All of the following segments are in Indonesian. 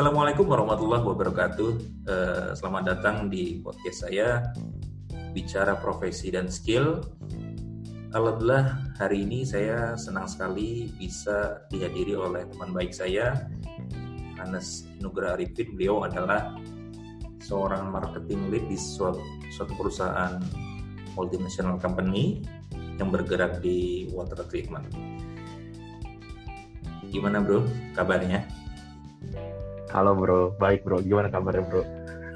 Assalamualaikum warahmatullahi wabarakatuh. Uh, selamat datang di podcast saya bicara profesi dan skill. Alhamdulillah hari ini saya senang sekali bisa dihadiri oleh teman baik saya Anas Nugra Arifin. Beliau adalah seorang marketing lead di suatu, suatu perusahaan multinational company yang bergerak di water treatment. Gimana bro kabarnya? Halo bro, baik bro. Gimana kabarnya bro?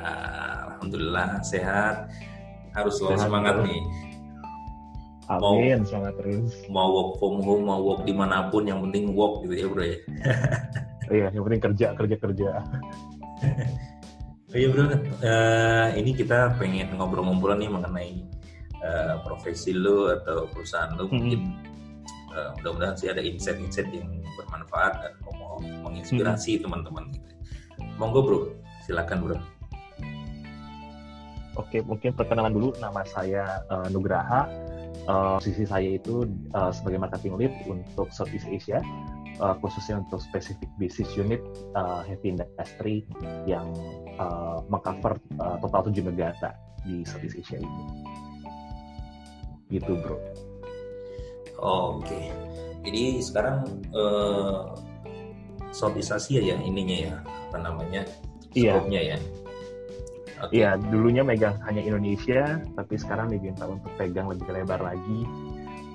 Alhamdulillah sehat. Harus selalu sehat, semangat bro. nih Amin, mau, semangat terus. Mau work from home, mau work di mana pun, yang penting work gitu ya bro ya. iya, yang penting kerja, kerja, kerja. oh iya bro, uh, ini kita pengen ngobrol-ngobrol nih mengenai uh, profesi lo atau perusahaan lo. Hmm. Mungkin uh, mudah-mudahan sih ada insight-insight yang bermanfaat dan mau menginspirasi hmm. teman-teman gitu. Monggo bro, silakan bro. Oke, mungkin perkenalan dulu. Nama saya uh, Nugraha uh, posisi saya itu uh, sebagai marketing lead untuk Southeast Asia, uh, khususnya untuk spesifik business unit uh, heavy industry yang uh, mengcover uh, total tujuh negara di Southeast Asia ini. Gitu bro. Oh, Oke, okay. jadi sekarang uh, Southeast Asia ya ininya ya apa namanya? Iya. ya Iya, okay. dulunya megang hanya Indonesia, tapi sekarang diminta untuk pegang lebih lebar lagi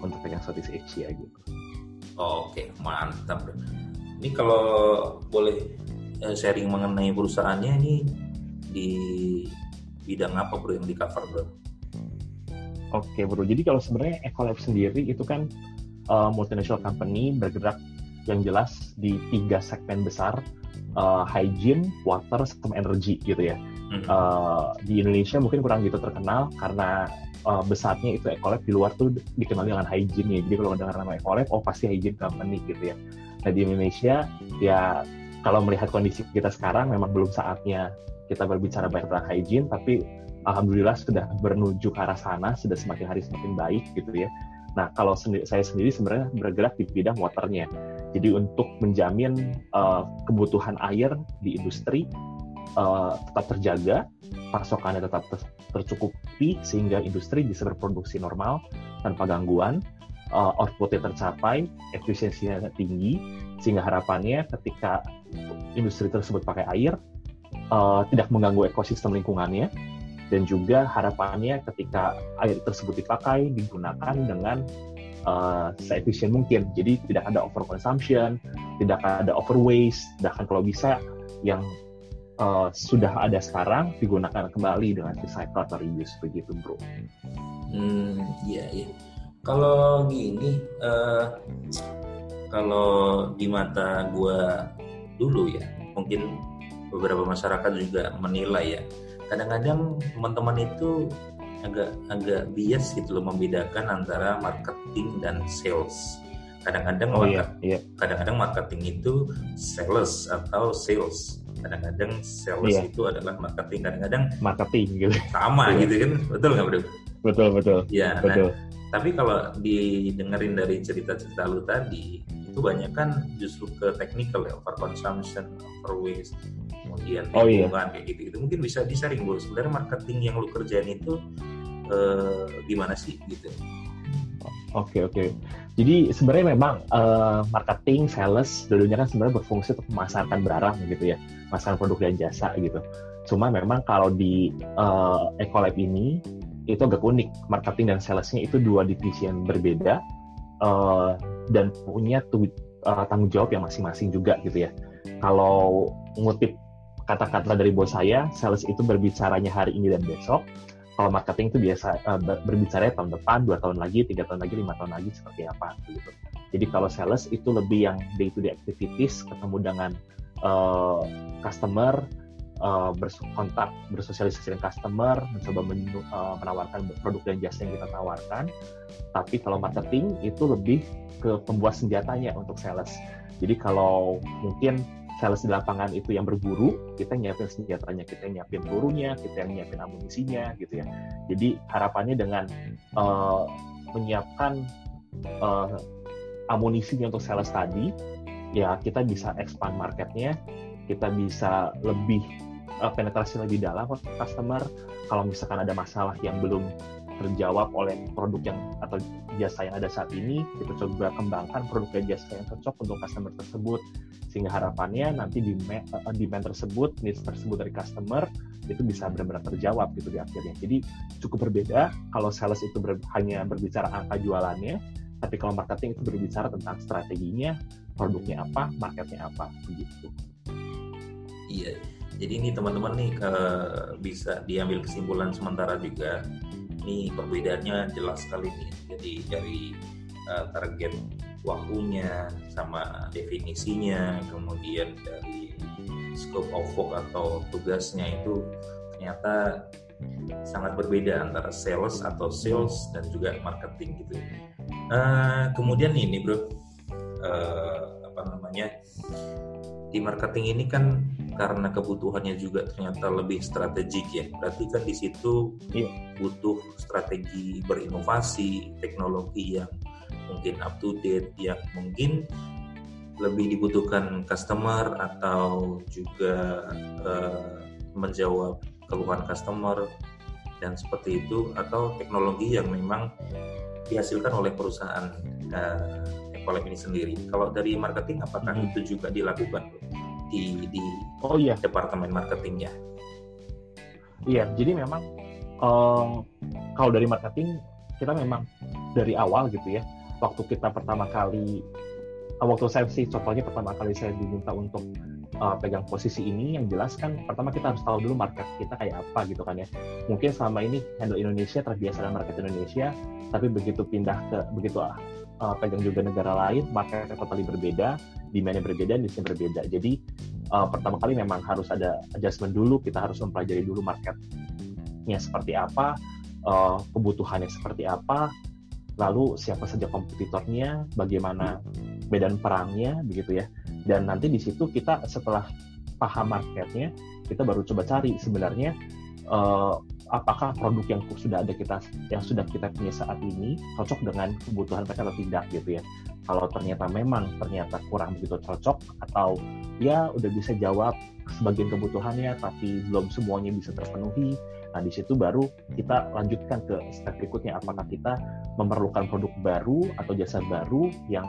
untuk pegang Southeast Asia gitu. Oh, Oke, okay. mantap. Ini kalau boleh eh, sharing mengenai perusahaannya ini di bidang apa bro yang di cover bro? Oke bro, jadi kalau sebenarnya Ecolab sendiri itu kan uh, multinational company bergerak yang jelas di tiga segmen besar, uh, hygiene, water, sama energy gitu ya uh, di Indonesia mungkin kurang gitu terkenal karena uh, besarnya itu Ecolab di luar tuh dikenal dengan hygiene ya. Jadi kalau dengar nama Ecolab, oh pasti hygiene company gitu ya. Nah di Indonesia ya kalau melihat kondisi kita sekarang memang belum saatnya kita berbicara banyak tentang hygiene, tapi alhamdulillah sudah menuju ke arah sana, sudah semakin hari semakin baik gitu ya. Nah kalau sendiri, saya sendiri sebenarnya bergerak di bidang waternya. Jadi untuk menjamin uh, kebutuhan air di industri uh, tetap terjaga, pasokannya tetap ter tercukupi sehingga industri bisa berproduksi normal tanpa gangguan, uh, outputnya tercapai, efisiensinya tinggi, sehingga harapannya ketika industri tersebut pakai air uh, tidak mengganggu ekosistem lingkungannya, dan juga harapannya ketika air tersebut dipakai digunakan dengan uh, seefisien mungkin. Jadi tidak ada overconsumption, tidak ada overwaste, bahkan kalau bisa yang uh, sudah ada sekarang digunakan kembali dengan recycle atau reuse begitu bro. Hmm, iya iya. Kalau gini, uh, kalau di mata gue dulu ya, mungkin beberapa masyarakat juga menilai ya. Kadang-kadang teman-teman itu agak agak bias gitu loh membedakan antara marketing dan sales. Kadang-kadang oh, iya, iya. kadang-kadang marketing itu sales atau sales kadang-kadang sales iya. itu adalah marketing kadang-kadang marketing gitu sama iya. gitu kan betul nggak bro betul betul ya betul nah, tapi kalau didengerin dari cerita-cerita lu tadi itu banyak kan justru ke technical ya over consumption over waste kemudian oh, iya. kayak gitu gitu mungkin bisa disaring bro sebenarnya marketing yang lu kerjain itu eh, gimana sih gitu Oke oke. Jadi sebenarnya memang uh, marketing, sales, dulunya kan sebenarnya berfungsi untuk memasarkan barang gitu ya, memasarkan produk dan jasa gitu. Cuma memang kalau di uh, Ecolab ini itu agak unik, marketing dan salesnya itu dua divisi yang berbeda uh, dan punya tu, uh, tanggung jawab yang masing-masing juga gitu ya. Kalau ngutip kata-kata dari bos saya, sales itu berbicaranya hari ini dan besok, kalau marketing itu biasa uh, berbicara tahun depan, dua tahun lagi, tiga tahun lagi, lima tahun lagi seperti apa gitu. Jadi kalau sales itu lebih yang day to day activities, ketemu dengan uh, customer, uh, berkontak, bersosialisasi dengan customer, mencoba men uh, menawarkan produk dan jasa yang kita tawarkan. Tapi kalau marketing itu lebih ke pembuat senjatanya untuk sales. Jadi kalau mungkin sales di lapangan itu yang berburu, kita nyiapin senjatanya, kita nyiapin pelurunya, kita yang nyiapin amunisinya, gitu ya. Jadi harapannya dengan uh, menyiapkan uh, amunisinya untuk sales tadi, ya kita bisa expand marketnya kita bisa lebih uh, penetrasi lebih dalam ke customer. Kalau misalkan ada masalah yang belum terjawab oleh produk yang atau jasa yang ada saat ini kita coba kembangkan produk dan jasa yang cocok untuk customer tersebut. Sehingga harapannya nanti demand, uh, demand tersebut needs tersebut dari customer itu bisa benar-benar terjawab gitu di akhirnya. Jadi cukup berbeda kalau sales itu ber, hanya berbicara angka jualannya tapi kalau marketing itu berbicara tentang strateginya produknya apa marketnya apa begitu. Iya jadi ini teman-teman nih uh, bisa diambil kesimpulan sementara juga ini perbedaannya jelas sekali nih jadi dari uh, target waktunya sama definisinya kemudian dari scope of work atau tugasnya itu ternyata sangat berbeda antara sales atau sales dan juga marketing gitu. Uh, kemudian ini bro, uh, apa namanya di marketing ini kan karena kebutuhannya juga ternyata lebih strategik ya. Berarti kan di situ yeah. butuh strategi berinovasi, teknologi yang mungkin up to date, yang mungkin lebih dibutuhkan customer atau juga uh, menjawab keluhan customer dan seperti itu atau teknologi yang memang dihasilkan oleh perusahaan uh, Ecolab ini sendiri. Kalau dari marketing apakah hmm. itu juga dilakukan di di oh iya. departemen marketingnya iya jadi memang um, kalau dari marketing kita memang dari awal gitu ya waktu kita pertama kali waktu saya sih contohnya pertama kali saya diminta untuk uh, pegang posisi ini yang jelas kan pertama kita harus tahu dulu market kita kayak apa gitu kan ya. Mungkin selama ini handle Indonesia terbiasa dengan market Indonesia tapi begitu pindah ke begitu uh, pegang juga negara lain marketnya totally berbeda demand yang berbeda, yang berbeda. Jadi uh, pertama kali memang harus ada adjustment dulu, kita harus mempelajari dulu marketnya seperti apa, uh, kebutuhannya seperti apa, lalu siapa saja kompetitornya, bagaimana medan perangnya, begitu ya. Dan nanti di situ kita setelah paham marketnya, kita baru coba cari sebenarnya uh, apakah produk yang sudah ada kita yang sudah kita punya saat ini cocok dengan kebutuhan mereka atau tidak gitu ya? Kalau ternyata memang ternyata kurang begitu cocok atau ya udah bisa jawab sebagian kebutuhannya tapi belum semuanya bisa terpenuhi nah di situ baru kita lanjutkan ke step berikutnya. Apakah kita memerlukan produk baru atau jasa baru yang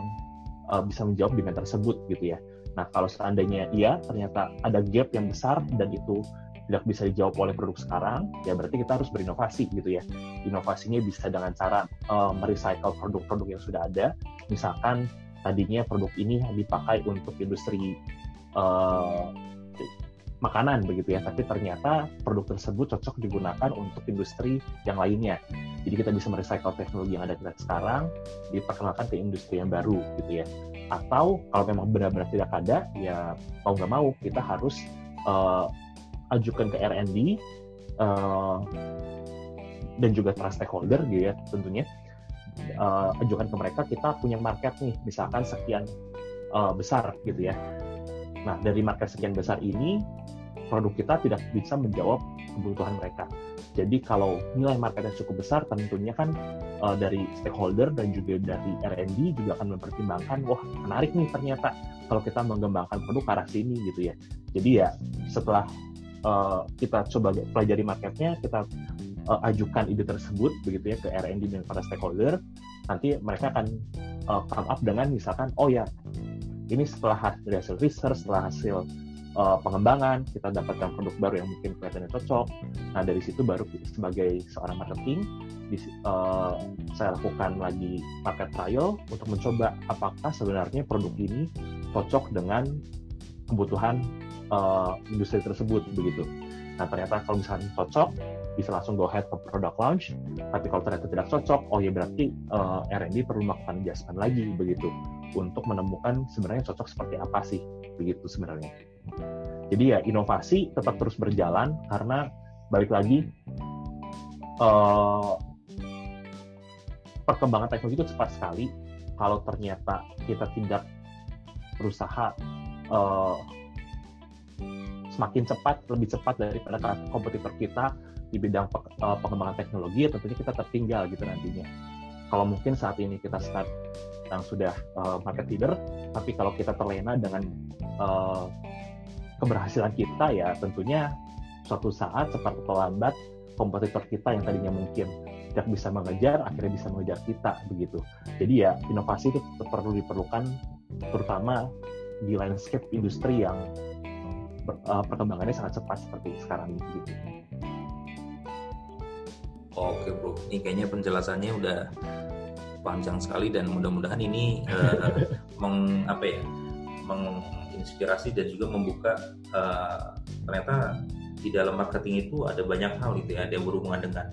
uh, bisa menjawab demand tersebut gitu ya? Nah kalau seandainya iya ternyata ada gap yang besar dan itu tidak bisa dijawab oleh produk sekarang, ya berarti kita harus berinovasi gitu ya. Inovasinya bisa dengan cara uh, merecycle produk-produk yang sudah ada. Misalkan tadinya produk ini dipakai untuk industri uh, makanan begitu ya, tapi ternyata produk tersebut cocok digunakan untuk industri yang lainnya. Jadi kita bisa merecycle teknologi yang ada kita sekarang, diperkenalkan ke industri yang baru gitu ya. Atau kalau memang benar-benar tidak ada, ya mau nggak mau kita harus uh, ajukan ke R&D uh, dan juga para stakeholder gitu ya tentunya. Uh, ajukan ke mereka kita punya market nih misalkan sekian uh, besar gitu ya. Nah dari market sekian besar ini produk kita tidak bisa menjawab kebutuhan mereka. Jadi kalau nilai marketnya cukup besar tentunya kan uh, dari stakeholder dan juga dari R&D juga akan mempertimbangkan wah menarik nih ternyata kalau kita mengembangkan produk ke arah sini gitu ya. Jadi ya setelah uh, kita coba pelajari marketnya, kita uh, ajukan ide tersebut begitu ya ke R&D dan para stakeholder, nanti mereka akan uh, come up dengan misalkan, oh ya ini setelah hasil, research, setelah hasil uh, pengembangan, kita dapatkan produk baru yang mungkin kelihatannya cocok. Nah dari situ baru sebagai seorang marketing, di, uh, saya lakukan lagi market trial untuk mencoba apakah sebenarnya produk ini cocok dengan kebutuhan uh, industri tersebut begitu. Nah ternyata kalau misalnya cocok bisa langsung go ahead ke product launch. Tapi kalau ternyata tidak cocok, oh ya berarti uh, eh, R&D perlu melakukan adjustment lagi begitu untuk menemukan sebenarnya cocok seperti apa sih begitu sebenarnya. Jadi ya inovasi tetap terus berjalan karena balik lagi uh, perkembangan teknologi itu cepat sekali. Kalau ternyata kita tidak berusaha uh, semakin cepat, lebih cepat daripada kompetitor kita di bidang uh, pengembangan teknologi, tentunya kita tertinggal gitu nantinya. Kalau mungkin saat ini kita start yang sudah uh, market leader, tapi kalau kita terlena dengan uh, keberhasilan kita ya tentunya suatu saat cepat atau lambat kompetitor kita yang tadinya mungkin tidak bisa mengejar akhirnya bisa mengejar kita begitu jadi ya inovasi itu perlu diperlukan terutama di landscape industri yang uh, perkembangannya sangat cepat seperti sekarang ini gitu. Oke bro, ini kayaknya penjelasannya udah panjang sekali dan mudah-mudahan ini uh, meng apa ya menginspirasi dan juga membuka uh, ternyata di dalam marketing itu ada banyak hal itu ya ada yang berhubungan dengan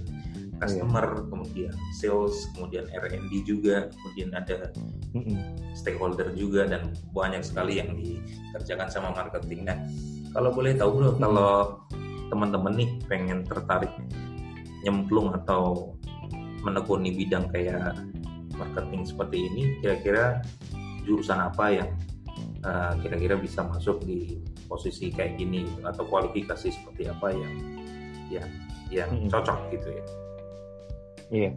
customer, yeah. kemudian sales, kemudian R&D juga, kemudian ada stakeholder juga dan banyak sekali yang dikerjakan sama marketing. Nah, kalau boleh tahu bro, kalau teman-teman nih pengen tertarik nyemplung atau menekuni bidang kayak marketing seperti ini, kira-kira jurusan apa yang eh, kira-kira bisa masuk di posisi kayak gini atau kualifikasi seperti apa yang yang yang cocok gitu ya? Iya.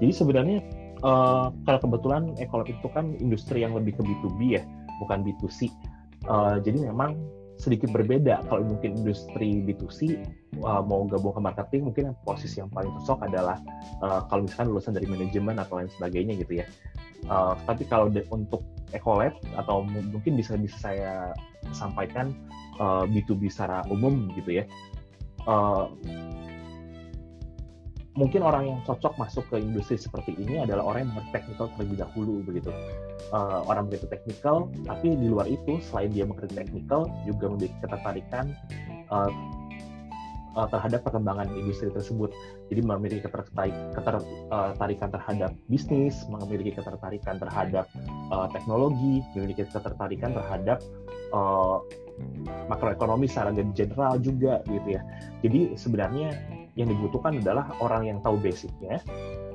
Jadi sebenarnya uh, kalau kebetulan Ecolab itu kan industri yang lebih ke B2B ya, bukan B2C. Uh, eh, jadi memang sedikit berbeda kalau mungkin industri B2C uh, mau gabung ke marketing mungkin posisi yang paling cocok adalah uh, kalau misalkan lulusan dari manajemen atau lain sebagainya gitu ya. Uh, tapi kalau untuk Ecolab atau mungkin bisa bisa saya sampaikan uh, B2B secara umum gitu ya. Uh, mungkin orang yang cocok masuk ke industri seperti ini adalah orang yang mengerti teknikal terlebih dahulu begitu. Uh, orang mengerti teknikal, tapi di luar itu selain dia mengerti teknikal juga memiliki ketertarikan uh, terhadap perkembangan industri tersebut. Jadi memiliki ketertarikan terhadap bisnis, memiliki ketertarikan terhadap uh, teknologi, memiliki ketertarikan terhadap uh, makroekonomi secara general juga gitu ya. Jadi sebenarnya yang dibutuhkan adalah orang yang tahu basicnya,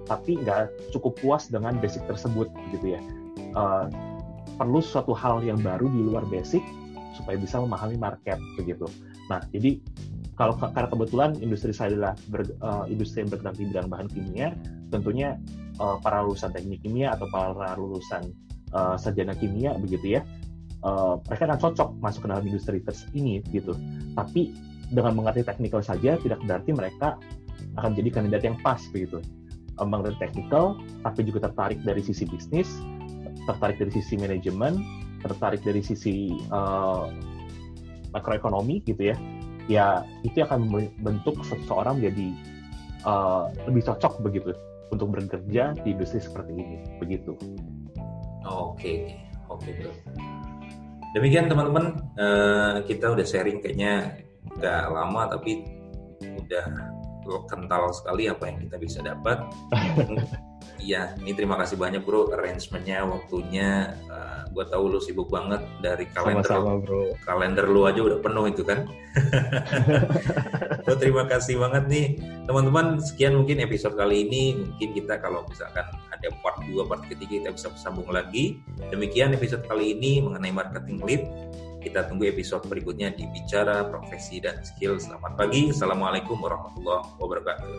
tapi nggak cukup puas dengan basic tersebut, gitu ya. Uh, perlu suatu hal yang baru di luar basic supaya bisa memahami market, begitu. Nah, jadi kalau karena kebetulan industri saya adalah ber, uh, industri yang bergerak di bidang bahan kimia, tentunya uh, para lulusan teknik kimia atau para lulusan uh, sarjana kimia, begitu ya, uh, mereka akan cocok masuk ke dalam industri ini, gitu. Tapi dengan mengerti teknikal saja tidak berarti mereka akan jadi kandidat yang pas begitu. Mengerti teknikal, tapi juga tertarik dari sisi bisnis, tertarik dari sisi manajemen, tertarik dari sisi uh, makroekonomi gitu ya. Ya itu akan membentuk seseorang menjadi uh, lebih cocok begitu untuk bekerja di industri seperti ini begitu. Oke, oke, oke. Demikian teman-teman, uh, kita udah sharing kayaknya nggak lama tapi udah kental sekali apa yang kita bisa dapat. Iya, ini terima kasih banyak bro arrangementnya, waktunya. Uh, gue tahu lu sibuk banget dari kalender. Sama-sama bro. Kalender lu aja udah penuh itu kan. bro, terima kasih banget nih teman-teman. Sekian mungkin episode kali ini. Mungkin kita kalau misalkan ada part 2, part ketiga kita bisa sambung lagi. Demikian episode kali ini mengenai marketing lead. Kita tunggu episode berikutnya di Bicara Profesi dan Skill. Selamat pagi. Assalamualaikum warahmatullahi wabarakatuh.